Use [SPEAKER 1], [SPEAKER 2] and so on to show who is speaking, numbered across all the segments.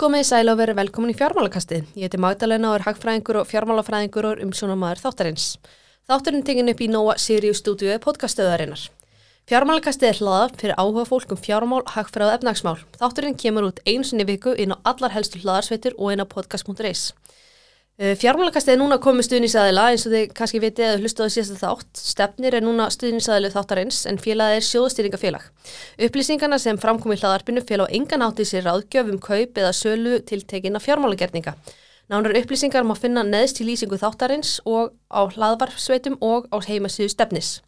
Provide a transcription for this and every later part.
[SPEAKER 1] Komið í sæl og verið velkomin í fjármálakasti. Ég heiti Magdalena og er hagfræðingur og fjármálafræðingur og umsjónamaður þáttarins. Þáttarinn tengin upp í Nóa Sirius stúdíu podcastöðarinnar. Fjármálakasti er hlaða fyrir áhuga fólk um fjármál, hagfræð og efnagsmál. Þáttarinn kemur út einu sinni viku inn á allar helstu hlaðarsveitir og inn á podcast.is. Uh, Fjármálakastið er núna komið stuðnisæðila eins og þið kannski vitið eða hlustaðu síðast þátt. Stefnir er núna stuðnisæðilu þáttarins en félagið er sjóðstýringafélag. Upplýsingarna sem framkom í hlaðarpinu fél á engan átti sér ráðgjöf um kaup eða sölu tiltekina fjármálagerninga. Nánar upplýsingar má finna neðst í lýsingu þáttarins og á hlaðvarpsveitum og á heimasíðu stefnis.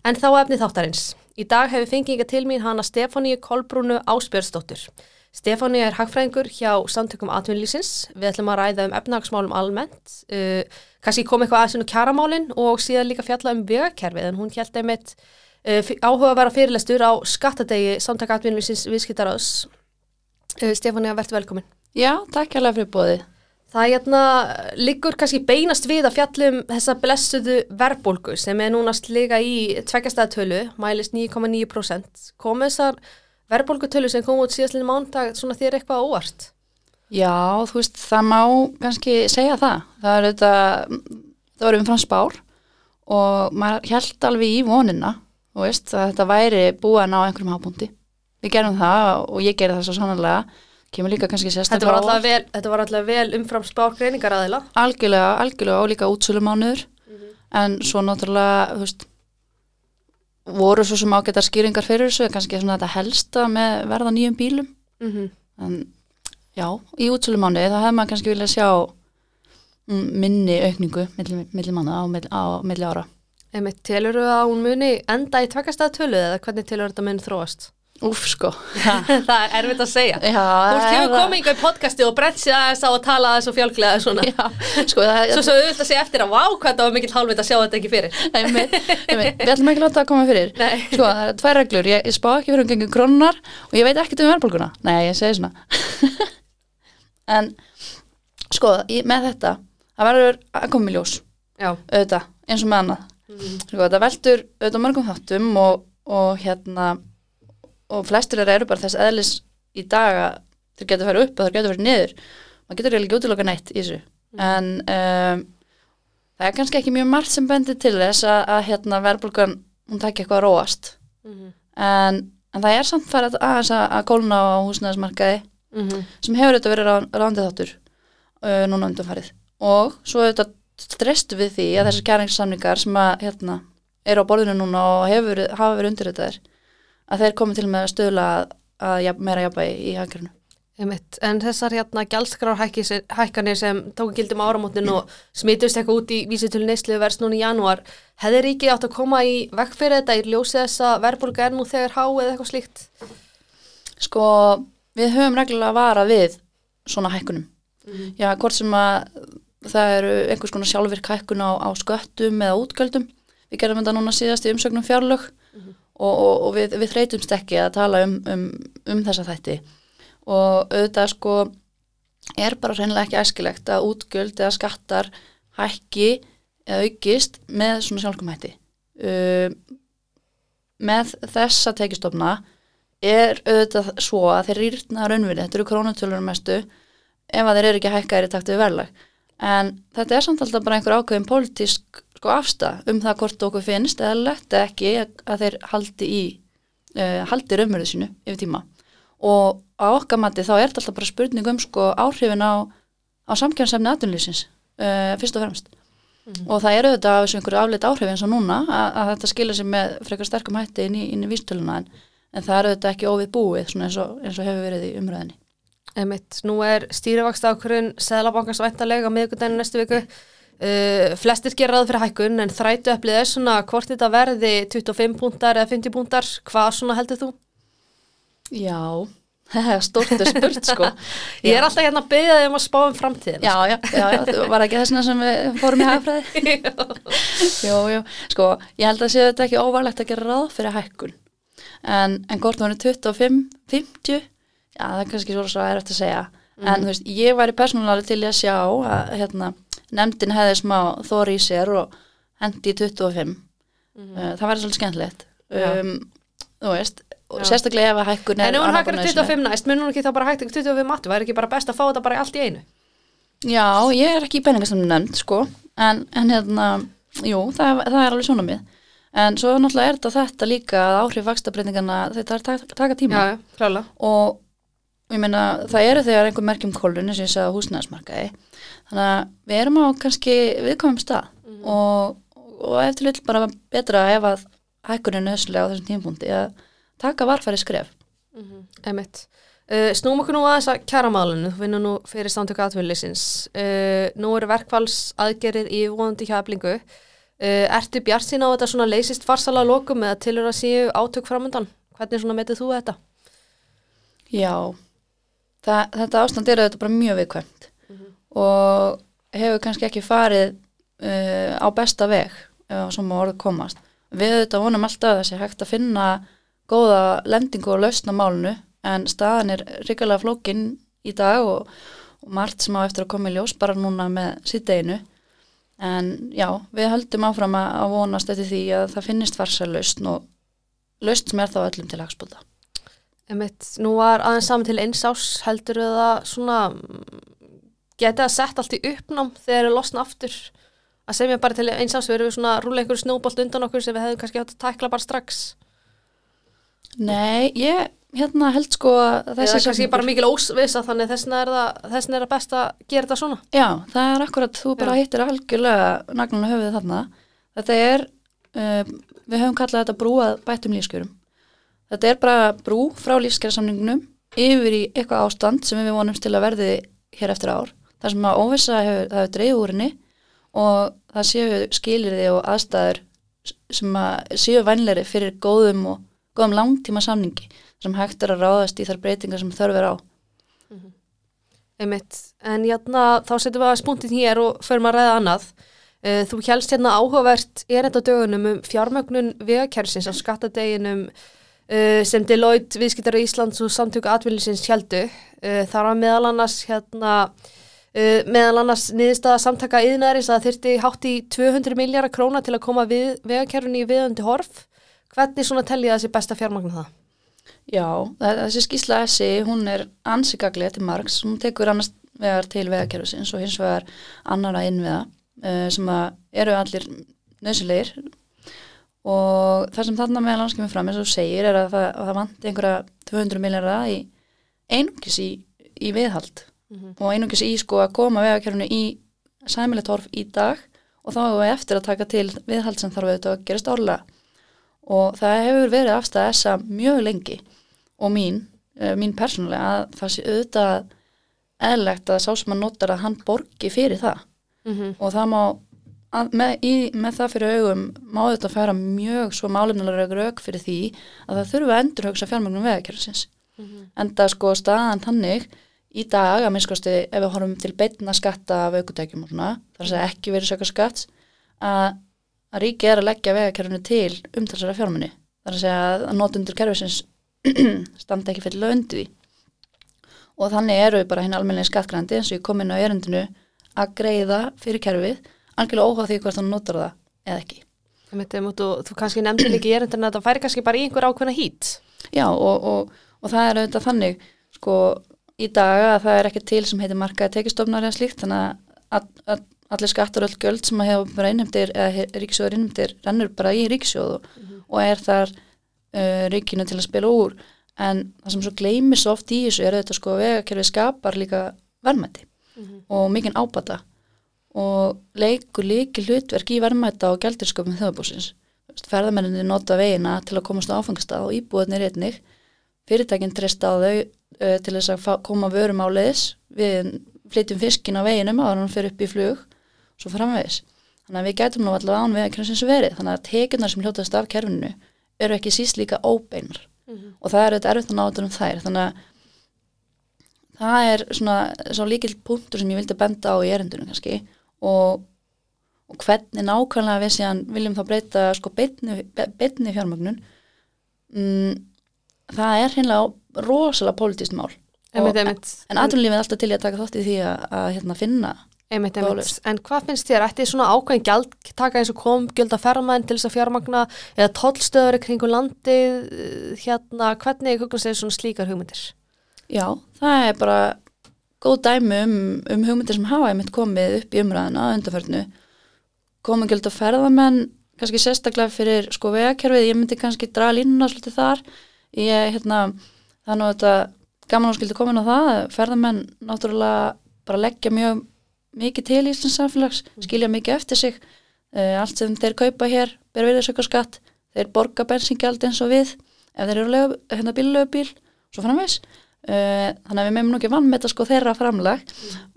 [SPEAKER 1] En þá efni þáttarins. Í dag hefur fenginga til mín hana Stefáníu Kolbrúnu Áspjörnsdóttur. Stefáni er hagfræðingur hjá samtökum atvinnlýsins. Við ætlum að ræða um efnagsmálum almennt. Uh, kannski kom eitthvað aðeins um kjaramálinn og síðan líka fjalla um vegakerfið en hún held einmitt uh, áhuga að vera fyrirlestur á skattadegi samtökum atvinnlýsins viðskiptaráðs. Uh, Stefáni, verður velkomin.
[SPEAKER 2] Já, takk alveg fyrir bóðið.
[SPEAKER 1] Það hérna, liggur kannski beinast við að fjallum þessa blessuðu verðbólgu sem er núnast líka í tveggjastæðatölu, mælist 9,9%. Komið þessar verðbólgutölu sem kom út síðastlinu mándag svona þér eitthvað óvart?
[SPEAKER 2] Já, þú veist, það má kannski segja það. Það er þetta, það var umfram spár og maður held alveg í vonina, þú veist, að þetta væri búið að ná einhverjum hábúndi. Við gerum það og ég gerir það svo sannlega, kemur líka kannski sérstaklega
[SPEAKER 1] þetta var, vel, þetta var alltaf vel umfram spár greiningar aðila?
[SPEAKER 2] Algjörlega, algjörlega og líka útsölumánuður, mm -hmm. en svo náttúrulega, þú veist, voru svo sem ágættar skýringar fyrir þessu, kannski svona þetta helsta með verða nýjum bílum mm -hmm. en já, í útsölumáni þá hefði maður kannski viljað sjá mm, minni aukningu millir milli manna á, á milli ára
[SPEAKER 1] Emið, telur þú að hún muni enda í tvekastæðatölu eða hvernig telur þetta muni þróast?
[SPEAKER 2] Úf sko.
[SPEAKER 1] Það er erfitt að segja. Já, Þú hefur komið yngur í podcasti og brett sér aðeins á að tala aðeins og fjálglega svona. Já, sko það Svo svo auðvitað að segja eftir að vá hvað það var mikill hálfveit að sjá þetta ekki fyrir.
[SPEAKER 2] Nei, með, með, Við ætlum ekki að láta það að koma fyrir. Nei. Sko, það er tvær reglur, ég, ég spá ekki fyrir um gengum krónar og ég veit ekkert um verðbólguna. Nei, ég segi svona. En, sko, ég, með þetta það verður að koma í ljós. Auðvitað, eins og með annað. Mm. sko, það veldur auðvitað mörgum þáttum og, og hérna og flestir eru bara þess eðlis í dag að þeir getur að fara upp og þeir getur að fara niður maður getur eiginlega ekki útiloka neitt í þessu mm. en um, það er kannski ekki mjög margt sem bendir til þess að, að hérna, verðbólgan hún takja eitthvað að róast mm -hmm. en, en það er samt farið aðeins að, að kólna á húsnæðismarkaði mm -hmm. sem hefur þetta verið rándið þáttur uh, núna undanfarið og svo þetta stresstu við því að þessar kæringssamningar sem að hérna, eru á borðinu núna og hefur, hafa verið undir þetta er að þeir komi til með að stöðla að, að meira jafnvægi í hagkerinu.
[SPEAKER 1] En þessar hérna gælskrárhækkanir sem tóku gildum áramótin og smitust eitthvað út í vísitölu neyslu vers núna í janúar, hefði ríkið átt að koma í vekk fyrir þetta í ljósi þess að verðbólga er nú þegar há eða eitthvað slíkt?
[SPEAKER 2] Sko, við höfum reglulega að vara við svona hækkunum. Mm -hmm. Já, hvort sem að það eru einhvers konar sjálfvirk hækkun á, á sköttum eða útgjöldum. Við gerum þetta núna síðast í umsögnum fjárlög. Og, og, og við, við þreytumst ekki að tala um, um, um þessa þætti. Og auðvitað sko er bara reynilega ekki æskilegt að útgjöld eða skattar hækki eða aukist með svona sjálfkomhætti uh, með þessa tekistofna er auðvitað svo að þeir rýrna raunvinni, þetta eru krónutölunum mestu ef að þeir eru ekki hækkaðir í takt við verðlag en þetta er samt alltaf bara einhver ákveðin pólitísk sko afstað um það hvort okkur finnst eða lett ekki að þeir haldi í uh, haldi raunverðu sínu yfir tíma. Og á okkar mati þá er þetta alltaf bara spurning um sko áhrifin á, á samkjörnsefni aðunlýsins uh, fyrst og fremst. Mm -hmm. og það eru þetta af þessu einhverju afleitt áhrif eins og núna að, að þetta skilja sig með frekar sterkum hætti inn í, í vístöluna en, en það eru þetta ekki óvið búið eins og, eins og hefur verið í umræðinni
[SPEAKER 1] Emitt, nú er stýrivaksta ákvörðun Sæðlabankars væntalega á miðugundinu næstu viku. Uh, flestir gera það fyrir hækkun en þrætu upplið er svona hvort þetta verði 25 púntar eða 50 púntar. Hvað svona heldur þú?
[SPEAKER 2] Já, er stortur spurt sko.
[SPEAKER 1] Ég er alltaf hérna að byggja þig um að spá um framtíðin
[SPEAKER 2] Já, já, já, já. Það var ekki þessna sem við fórum í hagfræði? Jú, jú, sko ég held að séu þetta ekki óvarlegt að gera ráð fyrir hækkun. En, en hvort það verður 25, 50 já það er kannski svo að er eftir að segja mm. en þú veist, ég væri persónulega til að sjá að hérna nefndin hefði smá þóri í sér og hendi í 25 mm -hmm. uh, það væri svolítið skemmtilegt um, þú veist, og
[SPEAKER 1] Já.
[SPEAKER 2] sérstaklega ef að hækkun er
[SPEAKER 1] En ef hún hækkar
[SPEAKER 2] bara
[SPEAKER 1] í 25 næst, mun hún ekki þá bara hægt 25 matu, væri ekki bara best að fá þetta bara allt í einu?
[SPEAKER 2] Já, ég er ekki í peningastamni nefnd sko, en, en hérna jú, það, það er alveg svona mið en svo náttúrulega er þetta þetta líka að áhrif vakstabreitingana, þetta er taka, tíma
[SPEAKER 1] Já, já, klála.
[SPEAKER 2] Og ég meina það eru þegar einhver merkjum kólun eins og ég sagði á húsnæðismarkaði þannig að við erum á kannski viðkomum stað og, og eftir lill bara betra ef að hækkunin er nöðslega á þessum tímpúndi að taka varfæri skref
[SPEAKER 1] Emitt. Uh, snúm okkur nú aðeins að kjaramálinu, þú vinnur nú fyrir samtöku atvinnleysins. Uh, nú eru verkfalls aðgerið í vonandi hjaflingu. Uh, ertu bjart sín á þetta svona leysist farsala lokum eða tilur að séu átök framöndan? Hvernig svona metið þú þetta?
[SPEAKER 2] Já, það, þetta ástand er þetta bara mjög viðkvæmt og hefur kannski ekki farið uh, á besta veg ef svo má orðið komast. Við þetta vonum alltaf þessi hægt að finna góða lendingu og lausna málunu en staðan er ríkilega flókin í dag og, og margt sem á eftir að koma í ljós bara núna með síðdeginu en já, við höldum áfram að, vonast eftir því að það finnist farsa lausn og lausn sem er þá öllum til hagspúta.
[SPEAKER 1] Emitt, nú var aðeins saman til eins ás heldur það svona getið að setja allt í uppnám þegar þeir losna aftur að semja bara til eins ás, við erum við svona að rúla einhverju snjóbolt undan okkur sem við hefðum kannski átt að tækla bara strax
[SPEAKER 2] Nei, ég hérna held sko að
[SPEAKER 1] Þessi er kannski bara mikil ósvisa þannig þessna er það, þessna er það best að gera þetta svona.
[SPEAKER 2] Já, það er akkurat, þú bara
[SPEAKER 1] Já.
[SPEAKER 2] hittir algjörlega naglunum höfuðið þarna. Þetta er, uh, við höfum kallað þetta brúað bættum lífskjörum. Þetta er bara brú frá lífskjörsamningunum yfir í eitthvað ástand sem við vonumst til að verði hér eftir ár. Það sem að óvissa hefur, það hefur dreigð úr henni og það séu skilirði og aðstæður sem að séu vænleiri fyrir góðum og góðum langtíma samningi sem hægt er að ráðast í þar breytingar sem þörf er á.
[SPEAKER 1] Einmitt. En jæna, þá setjum við að spunktin hér og förum að ræða annað. Uh, Þú helst hérna áhugavert er þetta dögunum um fjármögnun vegakerfisins á skattadeginum uh, sem Deloitte, viðskiptar í Íslands og samtöku atvinninsins heldu. Uh, þar var meðal annars hérna uh, meðal annars niðurstaða samtaka yðnaðarins að það þyrfti hátt í 200 miljardar króna til að koma við, vegakerfinu í viðöndi horf. Hvernig svona tellið þessi besta fjármagnu það?
[SPEAKER 2] Já, þessi skýsla essi, hún er ansikaglega til margs, hún tekur annars vegar til vegakerfisins og hins vegar annara innviða sem eru allir nöðsilegir og það sem þarna meðal annars kemur fram eins og segir er að það, að það vanti einhverja 200 miljardar í einungis í, í viðhald. Og einungis í sko að koma vegakerfinu í sæmilegt horf í dag. Og þá er eftir að taka til viðhald sem þarf auðvitað að gerast árlega. Og það hefur verið afstæða þessa mjög lengi. Og mín, uh, mín persónulega að það sé auðvitað eðlegt að sá sem að notar að hann borgi fyrir það.
[SPEAKER 1] Mm -hmm.
[SPEAKER 2] og það má að, með, í, með það fyrir augum má auðvitað færa mjög svo málefnilega rauk fyrir því að það þurfa að endurhugsa fjármagnum vegakerfisins. En það sko staðan þannig í dag að minnskosti ef við horfum til beitna skatta af aukutækjum og svona, þar að segja ekki verið sökka skatt að, að ríki er að leggja vegakerfinu til umtalsara fjármunni þar að segja að notundur kerfisins standa ekki fyrir löndi og þannig eru við bara hinn almennilega skattgrandi eins og ég kom inn á erindinu að greiða fyrir kerfið algjörlega óháð því hvort hann notar það eða ekki.
[SPEAKER 1] Og þú kannski nefndi líka í erindin að það færi kannski bara í einhver ákveðna hít.
[SPEAKER 2] Já og, og, og það er auðvitað þannig sko í dag að það er ekki til sem heitir markaði tekistofnar eða slíkt þannig að, að allir skattar öll göld sem að hefa bara innheimtir eða ríkisjóður innheimtir rennur bara í ríkisjóðu og er þar uh, ríkinu til að spila úr. En það sem svo gleymir svo oft í þessu er auðvitað sko að vegakerfið skapar líka verðmæti og mikinn ábata og leikur líki hlutverk í verðmæta og gældirsköpum þjóðbúsins. Ferðamenninni nota vegina til að komast á áfangastað og íbúðinir einnig. Fyrirtækinn treysta á þau uh, til þess að koma vörum á leiðis. Við flytjum fiskin á veginum en hann fyrir upp í flug, svo framvegis. Þannig að við gætum nú allavega án vegakerfisins verið. Þannig að tekjurnar sem hljótaðast af kerfinu eru ekki síst líka óbeinar. Og það er auðvitað erfitt að náta um þær. Þannig að það er svona, svona líkil punktur sem ég vildi benda á í erindunum kannski og, og hvernig nákvæmlega við síðan viljum þá breyta sko beinni, beinni fjármögnun mm, það er hinnlega rosalega pólitískt mál
[SPEAKER 1] Einmitt, einmitt.
[SPEAKER 2] en atvinnulífið er alltaf til að taka þátt í því að, að hérna, finna
[SPEAKER 1] Einmitt, einmitt. En hvað finnst þér? Ætti svona ákveðin gjald taka eins og kom gjald að fermaðin til þess að fjármagna eða tollstöður kringu landið eh, hérna, hvernig hugnast þeir svona slíkar hugmyndir?
[SPEAKER 2] Já, það er bara góð dæmi um, um hugmyndir sem hafa einmitt komið upp í umræðina að undarförnu. Komið gælt að ferðamenn, kannski sérstaklega fyrir sko vegakerfið, ég myndi kannski draga línuna svolítið þar. Ég, hérna, það er nú þetta gaman að skildi komin á það, að ferðamenn náttúrulega bara leggja mjög mikið til í Íslands samfélags, skilja mikið eftir sig. Uh, allt sem þeir kaupa hér, ber virðisauka skatt, þeir borga bensingjald eins og við, ef þeir eru hérna bíllögubíl, svo framvegs. Uh, þannig að við meðum nú ekki vann með þetta sko þeirra framlag.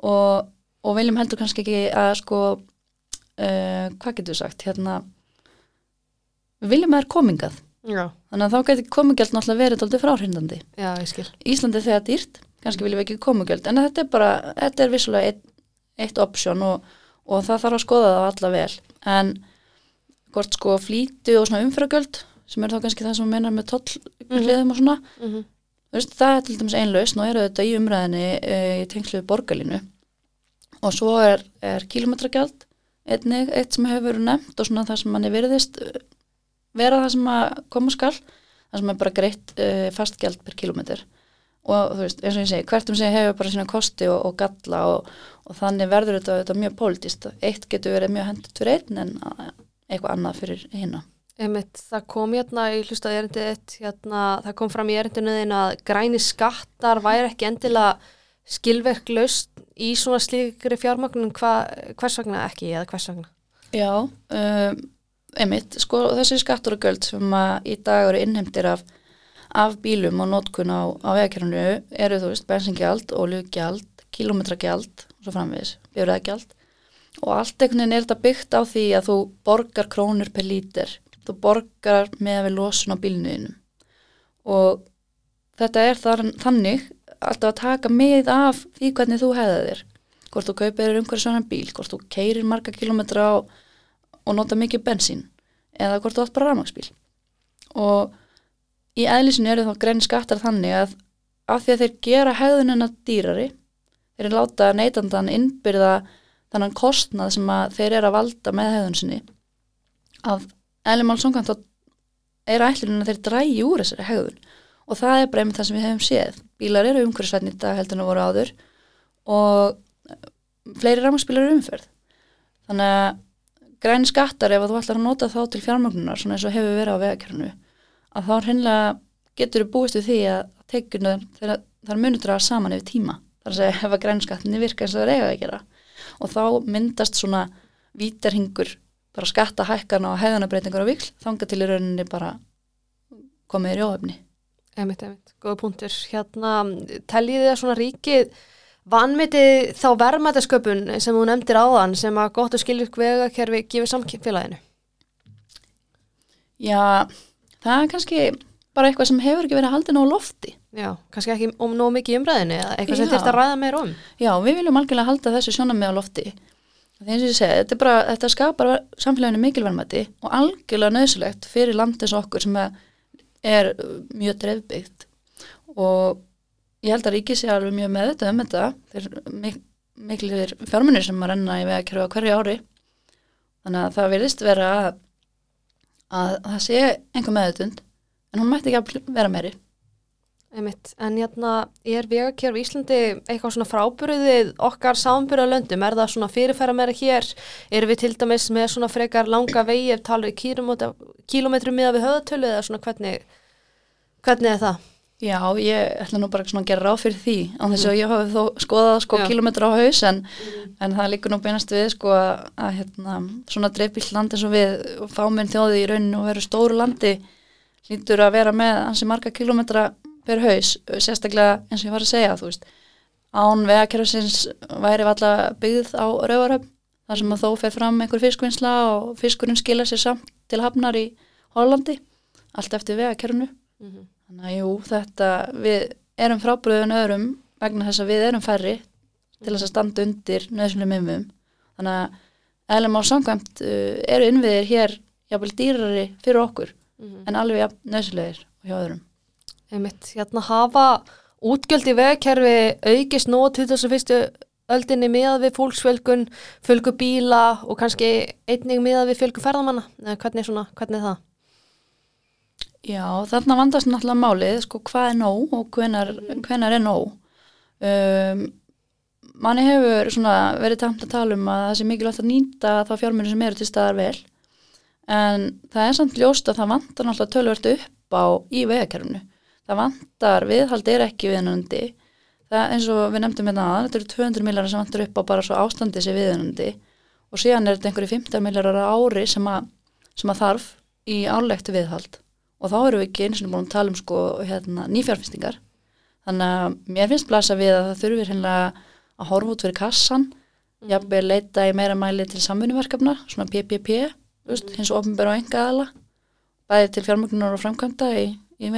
[SPEAKER 2] Og, og viljum heldur kannski ekki að sko uh, hvað getur við sagt? Hérna við viljum að það er komingað
[SPEAKER 1] Já,
[SPEAKER 2] þannig að þá getur komingjald náttúrulega verið alltaf fráhrindandi. Íslandi þegar dýrt, kannski viljum við ekki komingjald en þetta er bara, þetta er vissulega eitt, eitt option og, og það þarf að skoða það alla vel. En hvort sko flýtu og svona umfyragjöld sem er þá kannski það sem við meinar með toll og svona
[SPEAKER 1] Mm -hmm.
[SPEAKER 2] Veist, það er til dæmis einlausn og eru þetta í umræðinni e, í tengslu við borgarlínu. Og svo er, er kilometragjald einnig eitt sem hefur verið nefnt og svona það sem manni virðist eh, vera það sem að koma skal það sem er bara greitt e, fastgjald per kilometr og þú veist, eins og ég segi, hvert um sig hefur bara sína kosti og, og galla og, og þannig verður þetta, þetta mjög pólitist eitt getur verið mjög hendut fyrir einn en eitthvað annað fyrir hinna
[SPEAKER 1] Einmitt, það kom hérna í hlusta erindið eitt, hérna, það kom fram í erindinu þinn að græni skattar væri ekki endilega skilverklaust í svona slíkri fjármagnum, hvers vegna ekki eða hvers vegna?
[SPEAKER 2] Já, um, einmitt, sko þessi skattur og göld sem í dag eru innheimtir af, af bílum og nótkun á, á vegakerfinu eru þú veist bensingjald, oljugjald, kilometragjald og svo framvegis, bifræðagjald og allt einhvern veginn er þetta byggt á því að þú borgar krónur per lítir, þú borgar með við losun á bílnuðinum og þetta er þar, þannig alltaf að taka með af því hvernig þú hefða þér. Hvort þú kaupir þér umhverju svona bíl, hvort þú keirir marga kilometra á, og nota mikið bensín eða hvort þú átt bara rafmagsbíl og í eðlisinu eru þá grein skattar þannig að af því að þeir gera hefðunina dýrari þeir láta neytandan innbyrða þannan kostnað sem að þeir eru að valda með hefðun sinni að eðlimál samkvæmt þá er ætlunin að þeir drægi úr þessari hefðun og það er bara einmitt það sem við hefum séð. Bílar eru umhverfisvætni í dag heldur en að voru áður og fleiri rafmagsbílar eru umferð. Þannig að græni skattar ef þú ætlar að nota þá til fjármögnunar svona eins og hefur verið á vegakerfinu að þá hreinlega getur þú búist við því að þegar þar munur draga saman yfir tíma. Þar að segja ef að græni skattinni virka eins og það er eiga að gera. Og þá myndast svona vítarhingur bara skattahækkan og hefðanabreitingar á vikl þanga til í rauninni bara komið í óöfni
[SPEAKER 1] Einmitt, einmitt, góða punktur. Hérna, teljið þið að svona ríkið vanmiti þá verðmætasköpun sem þú nefndir áðan sem að gott og skilvirk vegakerfi gefur samfélaginu?
[SPEAKER 2] Já, það er kannski bara eitthvað sem hefur ekki verið haldin á lofti
[SPEAKER 1] Já, kannski ekki um nóg mikið umræðinu eða eitthvað sem þurft að ræða meira um.
[SPEAKER 2] Já, við viljum algjörlega halda þessu sjónum með á lofti. Og ég segi, þetta, er bara, þetta skapar samfélaginu mikilvægmæti og algjörlega nöðsulegt fyrir land eins og okkur sem er- er mjög dreifbyggt og ég held að ríkið sé alveg mjög með þetta um þetta. Þeir mik miklir fjármunir sem að renna í vegakerfi á hverju ári. Þannig að það virðist vera að, að það sé einhver meðutund en hún mætti ekki að vera meiri.
[SPEAKER 1] Einmitt, en hérna er vegakerfi í Íslandi eitthvað svona frábyrðið okkar samanbyrðalöndum, er það svona fyrirfæra meira hér, erum við til dæmis með svona frekar langa vegi ef talið kílómetrum miða við höðatölu eða svona hvernig, hvernig er það?
[SPEAKER 2] Já, ég ætla nú bara svona að gera ráð fyrir því á þess að ég hafi þó skoðað sko
[SPEAKER 1] Já.
[SPEAKER 2] kilometra á haus en, en það líkur nú beinast við sko að, hérna, svona dreifbíll land eins og við fáminn þjóði í rauninu og veru stóru landi lítur að vera með ansi marga kilometra per haus, sérstaklega eins og ég var að segja, þú veist án vegakerfisins væri valla byggð á rauvaröfn, þar sem að þó fer fram einhver fiskvinnsla og fiskurinn skila sér samt til hafnar í Hollandi, allt eftir vegakerfinu
[SPEAKER 1] Mm -hmm.
[SPEAKER 2] Þannig að jú, þetta, við erum frábröðun öðrum vegna þess að við erum færri til þess að standa undir nöðsynlega mimmum. Þannig að eðlum á samkvæmt uh, eru innviðir hér jafnvel dýrari fyrir okkur en alveg nöðsynlegir hjá öðrum.
[SPEAKER 1] Einmitt, hérna hafa útgjöld í vegakerfi aukist nú á 21. öldinni miðað við fólksfjölgun, fjölgu bíla og kannski einnig miðað við fjölgu ferðamanna? Eða hvernig, svona, hvernig er það?
[SPEAKER 2] Já, þarna vandast náttúrulega málið, sko, hvað er nóg og hvenar, hvenar er nóg. Um, manni hefur svona verið tamt að tala um að það sé mikilvægt að nýta þá fjármunni sem eru til staðar vel en það er samt ljóst að það vantar náttúrulega tölvert upp á í vegakerfinu. Það vantar viðhald er ekki viðnandi. Það eins og við nefndum hérna aðan, þetta eru 200 millar sem vantar upp á bara svo ástandi sér viðnandi og síðan er þetta einhverju 15 millar ári sem að, sem að þarf í álegt viðhald og þá eru við ekki eins og búin að tala um sko, hérna, nýfjárfestingar þannig að mér finnst blasa við að það þurfir að horfa út fyrir kassan mm. jafnveg leita í meira mæli til samfunnuverkefna, svona PPP mm. hins og ofnbæra og enga aðla bæði til fjármögnunar og framkvæmda í, í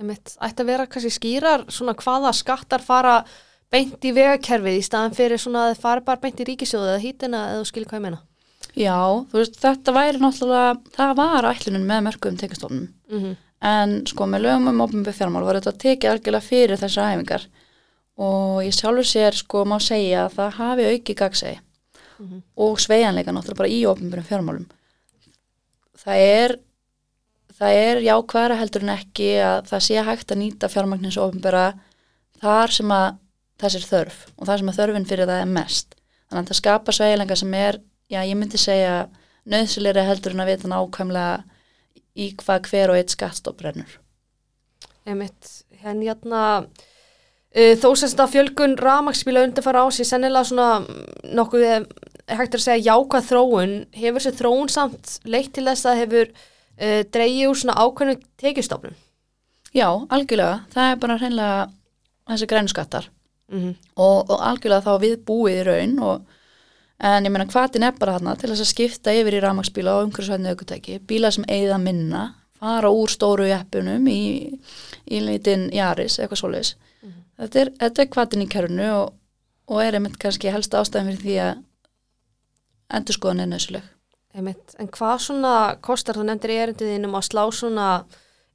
[SPEAKER 2] vegakerfinu
[SPEAKER 1] Ætti að vera kannski skýrar svona hvaða skattar fara beint í vegakerfið í staðan fyrir svona að það fara bara beint í ríkisjóðu eða hýtina eða skilur hvað ég meina
[SPEAKER 2] Já, þú veist, þetta væri náttúrulega, það var ætlunum með mörgum tekastofnum, mm -hmm. en sko með lögum um ofnbjörn fjármál var þetta tekið algjörlega fyrir þessar æfingar og ég sjálfur sér sko má segja að það hafi auki gagsegi mm -hmm. og sveianleika náttúrulega bara í ofnbjörn fjármálum. Það er, það er jákvæðara heldur en ekki að það sé hægt að nýta fjármagnins ofnbjörna þar sem að þessir þörf og þar sem að þörfin fyrir það er mest. Þannig að það skapa sveianleika sem er já ég myndi segja nöðsilegri heldur en að vita nákvæmlega í hvað hver og eitt skattstopp brennur.
[SPEAKER 1] Emitt, henni hérna uh, þó semst að fjölgun ramagsbíla undirfara á sig sennilega svona nokkuð hægt að segja jákvæð þróun hefur sér þróun samt leitt til þess að hefur uh, dreyið úr svona ákveðnu tekjustofnum?
[SPEAKER 2] Já, algjörlega. Það er bara hreinlega þessi grænskattar mm -hmm. og, og algjörlega þá við búið í raun og en ég meina hvaðin er bara þarna til þess að skipta yfir í ramagsbíla og umhverfisvæðinu aukutæki, bíla sem eigða minna fara úr stóru jæppunum í, í lítinn jaris eitthvað svoleiðis mm -hmm. þetta er, er hvaðin í kerfinu og, og er einmitt kannski helst ástæðin fyrir því að endur skoðan er nöðsuleg
[SPEAKER 1] einmitt. En hvað svona kostar þú nefndir í erindiðinum að slá svona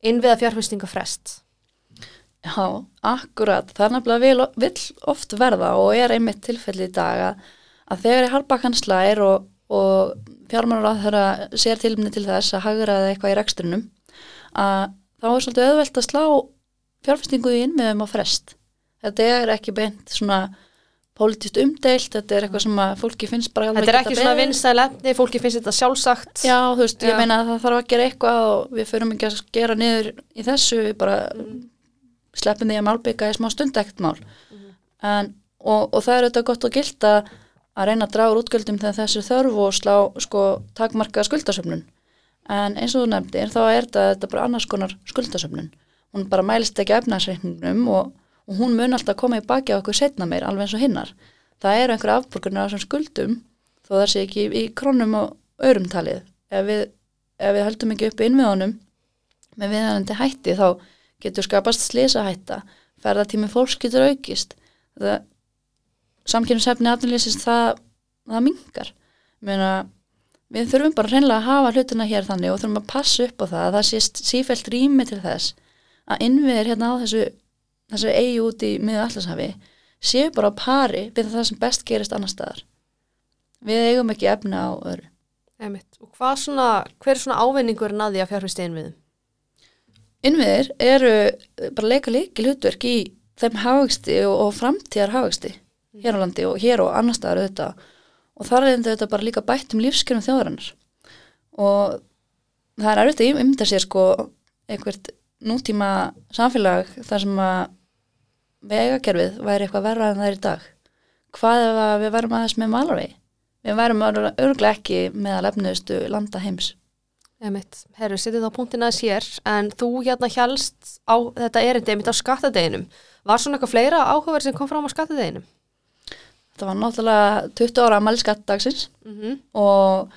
[SPEAKER 1] innviða fjárfestinga frest?
[SPEAKER 2] Já, akkurat það er nefnilega vil oft verða og er einmitt tilfelli í dag að þegar er halbakansla er og, og fjármálar að þeirra sér tilmni til þess að hagraða eitthvað í reksturinnum að þá er svolítið auðvelt að slá fjárfestingu í innmiðum á frest. Þetta er ekki beint svona politist umdeilt, þetta er eitthvað sem að fólki finnst bara
[SPEAKER 1] Þetta er ekki svona vinstæðilegni, fólki finnst þetta sjálfsagt
[SPEAKER 2] Já, þú veist, Já. ég meina að það þarf að gera eitthvað og við förum ekki að gera niður í þessu, við bara mm. sleppum því að málbyggja í smá stund ekkert mál mm. en, og, og það er auðvitað gott og gilt að að reyna að draga úr útgjöldum þegar þessu þörfu og slá sko takmarka skuldasöfnun en eins og þú nefndir þá er þetta, þetta bara annars konar skuldasöfnun hún bara mælist ekki efnarsreikningum og, og hún mun alltaf koma í baki á okkur setna meir alveg eins og hinnar. Það eru einhverja afborgarnir á þessum skuldum þó það sé ekki í, í krónum og örumtalið ef við, ef við höldum ekki upp innviðunum með viðhænandi hætti þá getur skapast slisa hætta ferðartími fólks getur aukist. Samkynnsefni aðlýsist það, það mingar Meina, við þurfum bara reynilega að hafa hlutina hér þannig og þurfum að passa upp á það að það sést sífælt rými til þess að innviðir hérna á þessu þessu eigi út í miða allarshafi séu bara á pari við það sem best gerist annar staðar. Við eigum ekki efna á öðru.
[SPEAKER 1] Einmitt. og hvað svona, hver er svona ávinningur naði að fjárfæsti innviðum?
[SPEAKER 2] Innviðir eru bara leika leiki hlutverk í þeim hafagsti og, framtíðar hafagsti hér á landi og hér og annar staðar auðvitað. Og þar er þetta bara líka bætt um lífskjörnum þjóðarinnar. Og það er auðvitað að ymda sér sko einhvert nútíma samfélag þar sem að vegakerfið væri eitthvað verra en það er í dag. Hvað ef við værum aðeins með malarvegi við værum örglega ekki með að lefnuðustu landa heims.
[SPEAKER 1] Herru, setið á punktina sér en þú hérna helst á þetta erindi emitt á skattadeginum. Var svona eitthvað fleira áhugaverð sem kom fram á skattadeginum?
[SPEAKER 2] það var náttúrulega 20 ára aðmæli skattdagsins mm -hmm. og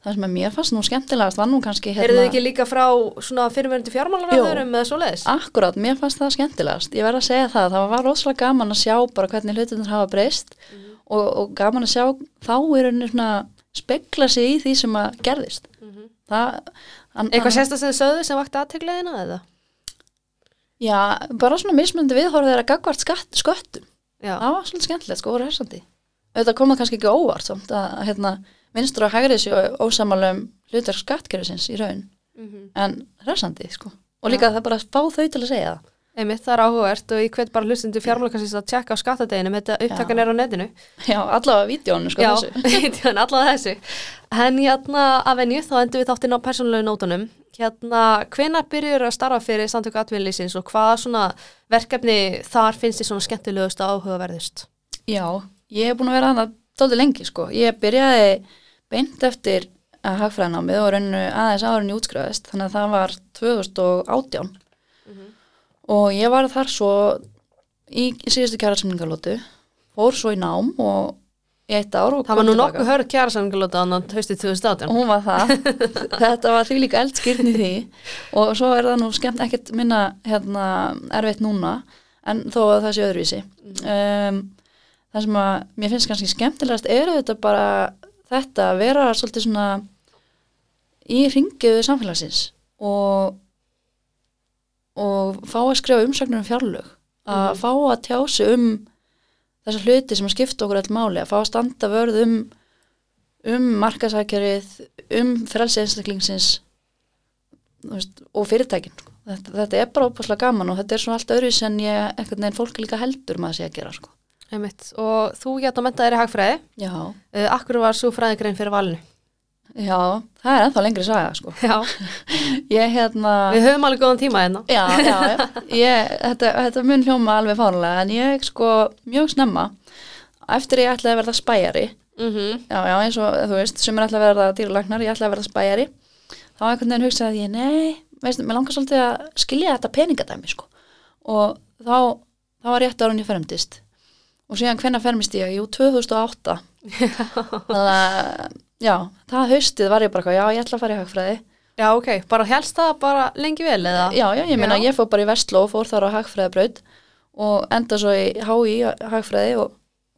[SPEAKER 2] það sem er mér fast nú skemmtilegast var nú kannski
[SPEAKER 1] hérna... Er þið ekki líka frá svona fyrirverðandi fjármálaræðurum eða svo leiðis?
[SPEAKER 2] Akkurát, mér fannst það skemmtilegast ég verði að segja það, það var rosalega gaman að sjá bara hvernig hlutunir hafa breyst mm og, og gaman að sjá þá er henni svona spekla sig í því sem að gerðist mm -hmm. það,
[SPEAKER 1] an, Eitthvað sérstast að þið sögðu sem vakti aðteglaðina eða?
[SPEAKER 2] Já, bara svona mismundi viðhorfið er að gagvart sköttum Já. það var svolítið skemmtilegt sko, voru hersandi auðvitað kom það kannski ekki óvart samt að hérna, vinstur og hægrið séu ósamalum hlutverk skattkerfisins í raun. En hressandi sko. Og líka það bara að fá þau til að segja það.
[SPEAKER 1] Einmitt, það er áhugavert og ég hvet bara hlustundu fjármálakassins að tjekka á skattadeginum, þetta upptakan er á netinu.
[SPEAKER 2] Já, allavega vídjónu sko
[SPEAKER 1] Já,
[SPEAKER 2] þessu.
[SPEAKER 1] allavega þessu. En hérna að venju, þá endum við þáttinn á persónulegu nótunum. Hérna, hvenær byrjur að starfa fyrir samtöku atvinnlýsins og hvaða svona verkefni þar finnst þið svona skemmtilegust og áhugaverðust?
[SPEAKER 2] Já, ég hef búin að vera þannig dálítið lengi sko. Ég byrjaði beint eftir að hagfræðinámið og rauninu aðeins árin í útskrifaðist þannig að það var 2018 og ég var þar svo í síðustu kjærasamningalótu fór svo í nám og í eitt ár og
[SPEAKER 1] Það var nú nokkuð hörð kjærasamningalóta annan haustið 2018.
[SPEAKER 2] hún var það. Þetta var því líka eldskýrn í því. Og svo er það nú skemmt ekkert minna hérna, erfitt núna en þó að það sé öðruvísi. Um, það sem að mér finnst kannski skemmtilegast er þetta bara þetta að vera svolítið svona í ringiðu samfélagsins og og fá að skrifa umsögnur um fjárlög að fá að tjá sig um þessar hluti sem að skipta okkur all máli, að fá að standa vörð um um markasækjarið, um frelsi einstaklingsins þú veist, og fyrirtækin. Þetta, þetta er bara opaslega gaman og þetta er svona allt öðru sem ég einhvern veginn fólk líka heldur maður sé að gera. Sko.
[SPEAKER 1] Einmitt. Og þú hérna mentaðir í hagfræði.
[SPEAKER 2] Já,
[SPEAKER 1] Uh, akkur var svo fræðigrein fyrir valinu?
[SPEAKER 2] já, það er ennþá lengri saga. Sko.
[SPEAKER 1] Já.
[SPEAKER 2] Ég hérna...
[SPEAKER 1] Við höfum alveg góðan tíma hérna.
[SPEAKER 2] Já, já, já. Ég, þetta, þetta mun hljóma alveg fárlega en ég sko mjög snemma eftir ég ætlaði að verða spæjari
[SPEAKER 1] Mm
[SPEAKER 2] já, já, eins og þú veist, sem er alltaf að verða dýralagnar, ég ætla að verða spæjari þá einhvern veginn hugsaði ég, nei veistu, mér langar svolítið að skilja þetta peningadæmi sko. og þá þá var rétt árun ég fermdist og síðan hvenna fermist ég, jú, 2008 þannig að já, það haustið var ég bara, já, ég ætla að fara í hagfræði
[SPEAKER 1] Já, ok. Bara helst það bara lengi vel eða?
[SPEAKER 2] já, já, ég meina, ég fór bara í Vestló og fór þar á hagfræðabraut og enda svo í HÍ hagfræði og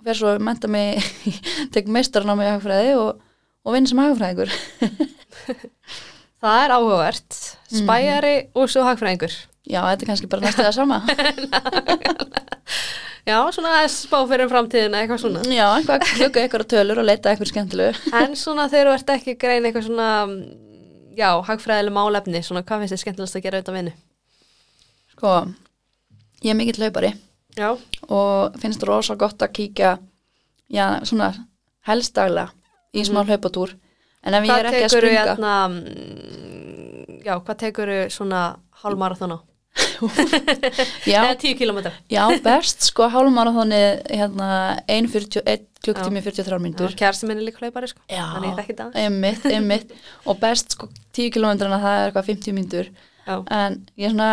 [SPEAKER 2] fer svo menta mig tek meistarinn á mig í hagfræði og, og vinn sem hagfræðingur
[SPEAKER 1] Það er áhugavert. Spæjari og svo hagfræðingur.
[SPEAKER 2] Já, þetta er kannski bara næstu það sama.
[SPEAKER 1] Já, svona spá fyrir um framtíðina, eitthvað svona.
[SPEAKER 2] Já, eitthvað klukka ykkur á tölur og leita ykkur skemmtilegu.
[SPEAKER 1] En svona þegar þú ert ekki að greina eitthvað svona, mm, já, hagfræðileg málefni, svona hvað finnst þið skemmtilegast að gera auðvitað vinnu?
[SPEAKER 2] Sko, ég er mikill hlaupari
[SPEAKER 1] Já.
[SPEAKER 2] og finnst rosa gott að kíkja, já, svona helst daglega í smá hlaupatúr. En ef ég er
[SPEAKER 1] Hvað
[SPEAKER 2] ekki að springa,
[SPEAKER 1] hérna, mm, já, hvað tekur svona hálfmarathon á? Eða tíu kilometra?
[SPEAKER 2] já, best, sko, hálfmarathoni, hérna, 1.41 klukktími 43 mínútur.
[SPEAKER 1] Kærsi minni líka hlaupari, sko.
[SPEAKER 2] Já,
[SPEAKER 1] það.
[SPEAKER 2] einmitt, einmitt og best sko 10 kilometrana það er eitthvað 50 mínútur
[SPEAKER 1] Já.
[SPEAKER 2] en ég svona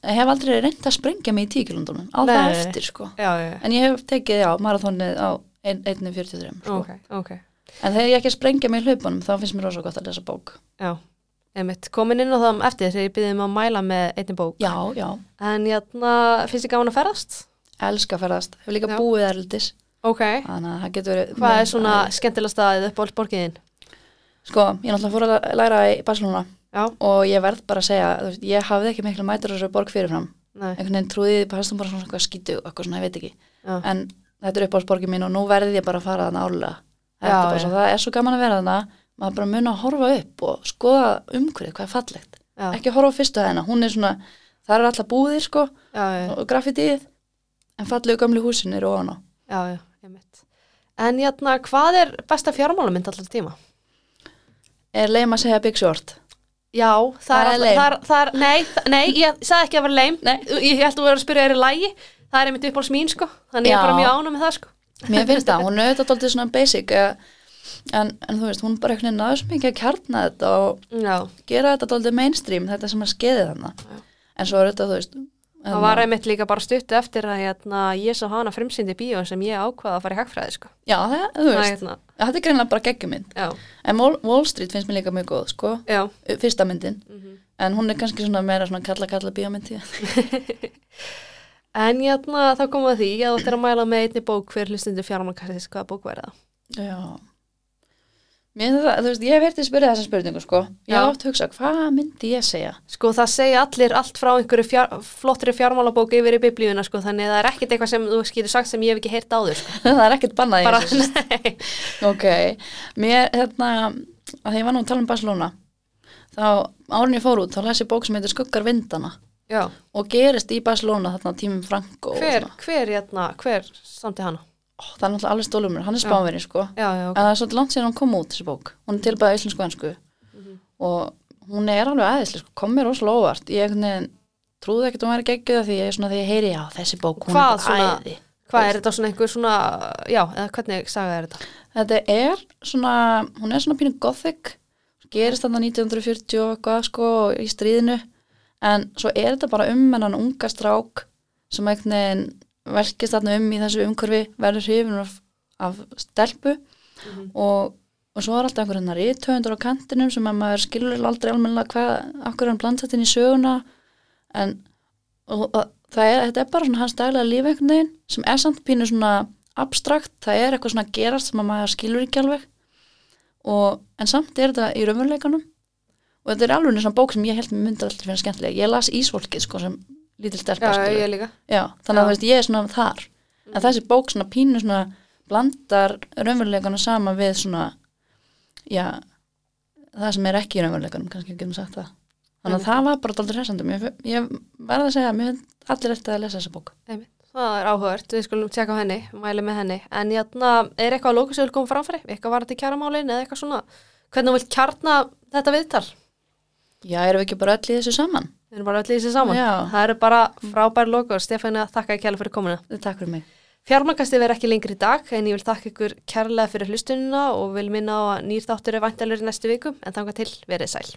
[SPEAKER 2] ég hef aldrei reynd að sprengja mig í 10 kilometrunum á það
[SPEAKER 1] Nei.
[SPEAKER 2] eftir sko
[SPEAKER 1] Já, já,
[SPEAKER 2] en ég hef tekið já, marathónið á 1.43 sko.
[SPEAKER 1] Ok, ok.
[SPEAKER 2] en þegar ég ekki sprengja mig í hlaupunum þá finnst mér rosa gott að lesa bók
[SPEAKER 1] Já, einmitt. Komin inn á það eftir þegar ég byrðið um að mæla með einni bók.
[SPEAKER 2] já, já,
[SPEAKER 1] En hérna, finnst þið gaman að ferðast?
[SPEAKER 2] elska að ferðast hef líka
[SPEAKER 1] Já.
[SPEAKER 2] búið erlendis
[SPEAKER 1] Ok.
[SPEAKER 2] þannig að það getur verið
[SPEAKER 1] Hvað er svona skemmtilega staðið upp á borgiðin?
[SPEAKER 2] sko, ég náttúrulega fór að læra í Barcelona
[SPEAKER 1] Já,
[SPEAKER 2] og ég verð bara að segja þú veist, ég hafði ekki miklu mætur á þessu borg fyrirfram
[SPEAKER 1] nei,
[SPEAKER 2] einhvern veginn trúði bara bara svona skítu eitthvað svona, ég veit ekki en þetta er uppáhaldsborgin mín og nú verði ég bara að fara þarna svo, það er svo gaman að vera þarna maður bara mun að horfa upp og skoða umhverfið hvað er fallegt,
[SPEAKER 1] já,
[SPEAKER 2] ekki horfa á fyrstu hæðina hún er svona, það er alltaf búðir sko
[SPEAKER 1] já,
[SPEAKER 2] og graffitíð en fallegu gamlu húsin eru ofan á
[SPEAKER 1] já. En hérna, hvað er besta fjármálamynd alltaf tíma?
[SPEAKER 2] er leim að segja Big Short
[SPEAKER 1] Já, það,
[SPEAKER 2] Það er
[SPEAKER 1] er,
[SPEAKER 2] lame.
[SPEAKER 1] það er, það er, nei, nei, ég sagði ekki að vera leim,
[SPEAKER 2] Nei.
[SPEAKER 1] ég held að þú verður að spyrja þér í lægi, það er einmitt uppáhalds mín, sko, þannig ég er bara mjög ánum með það, sko.
[SPEAKER 2] mér finnst það, hún er auðvitað alltaf svona basic eh, en, en þú veist, hún bara einhvern veginn náður svo mikið að kjarna þetta og
[SPEAKER 1] Já,
[SPEAKER 2] gera þetta alltaf mainstream, þetta sem að skeiði þannig en svo er þetta, þú veist
[SPEAKER 1] það var einmitt líka bara stuttu eftir að hérna, ég sá hana frumsýndi í bíó sem ég ákvaða að fara í hagfræði, sko.
[SPEAKER 2] já, það, þú veist,
[SPEAKER 1] hérna,
[SPEAKER 2] þetta er greinlega bara geggjumynd en Wall, Wall Street finnst mér líka mjög góð, sko.
[SPEAKER 1] Já,
[SPEAKER 2] fyrsta myndin,
[SPEAKER 1] mhm.
[SPEAKER 2] en hún er kannski svona meira svona kalla kalla bíómynd í
[SPEAKER 1] En hérna, þá komum við því að þú ættir að mæla með einni bók fyrir hlustundu fjármálkastis, hvaða bók væri það?
[SPEAKER 2] Já það, veist, ég hef verið að spyrja þessa spurningu, sko. Ég hef oft hugsað, hvað myndi ég segja?
[SPEAKER 1] Sko það segja allir allt frá einhverju fjár, flottri fjármálabók yfir í biblíuna sko þannig að það er ekkert eitthvað sem þú skýrir sagt sem ég hef ekki heyrt áður sko.
[SPEAKER 2] það er ekkert bannað
[SPEAKER 1] Bara, nei.
[SPEAKER 2] Ok, mér, hérna, að því ég var nú að tala um Barcelona, þá árun ég fór út, þá las ég bók sem heitir Skuggar vindana
[SPEAKER 1] Já,
[SPEAKER 2] og gerist í Barcelona þarna tímum Franco. og
[SPEAKER 1] hver, hver, hérna, hver samti hana?
[SPEAKER 2] Það er náttúrulega alveg stólum mér, hann er spánveri, sko.
[SPEAKER 1] Já, já, ok.
[SPEAKER 2] En það er svolítið langt síðan hann kom út þessi bók. Hún er tilbæða íslensku ensku
[SPEAKER 1] Mhm.
[SPEAKER 2] og hún er alveg aðeinslega, sko, kom mér rosalega óvart. Ég trúði ekkert að hún væri geggjuð því ég svona því ég heyri, já, þessi bók, hún
[SPEAKER 1] Hvað
[SPEAKER 2] er bara
[SPEAKER 1] svona-
[SPEAKER 2] æði.
[SPEAKER 1] Hvað er þetta svona einhver svona, já, eða hvernig saga er þetta?
[SPEAKER 2] Þetta er svona, hún er svona pínu gothic, gerist þarna 1940 og eitthvað, sko, í stríðinu, en svo er þetta bara um hennan unga strák sem veginn velkist þarna um í þessu umhverfi, verður hrifin af, af stelpu. Og, og svo er alltaf einhver hennar rítöfundur á kantinum sem að maður skilur aldrei almennilega hvað, akkur er hann blandast inn í söguna. En og, og, það er, þetta er bara svona hans daglega líf einhvern veginn sem er samt pínu svona abstrakt, það er eitthvað svona gerast sem að maður skilur ekki alveg. Og, en samt er þetta í raunveruleikanum. Og þetta er alveg svona bók sem ég held mér myndi alltaf finna skemmtilega, ég las Ísvolkið sko sem lítil stelpa
[SPEAKER 1] Já, ég líka.
[SPEAKER 2] Já, þannig að veist, ég er svona þar en þessi bók svona pínu svona blandar raunveruleikana sama við svona já, það sem er ekki í raunveruleikanum, kannski getum sagt það þannig að
[SPEAKER 1] Einmitt.
[SPEAKER 2] það var bara dálítið hressandum ég, ég verði að segja, mér finnst allir eftir að lesa þessa bók
[SPEAKER 1] Einmitt. Það er áhugavert, við skulum tjekka henni, mæli með henni. En játna, er eitthvað að vil koma framfæri? Eitthvað varandi kjaramálin eða eitthvað svona? Hvernig þú vilt kjarna þetta viðtal?
[SPEAKER 2] Já, erum við ekki bara öll í þessu saman?
[SPEAKER 1] Við erum bara öll í þessi saman.
[SPEAKER 2] Já.
[SPEAKER 1] Það eru bara frábær loka og Stefáni að þakka ekki kjærlega fyrir komuna.
[SPEAKER 2] Takk fyrir mig
[SPEAKER 1] Fjármakastið verður ekki lengri í dag en ég vil þakka ykkur kærlega fyrir hlustunina og vil minna á að nýr þáttur er væntalur í næstu viku en þanga til verið sæl.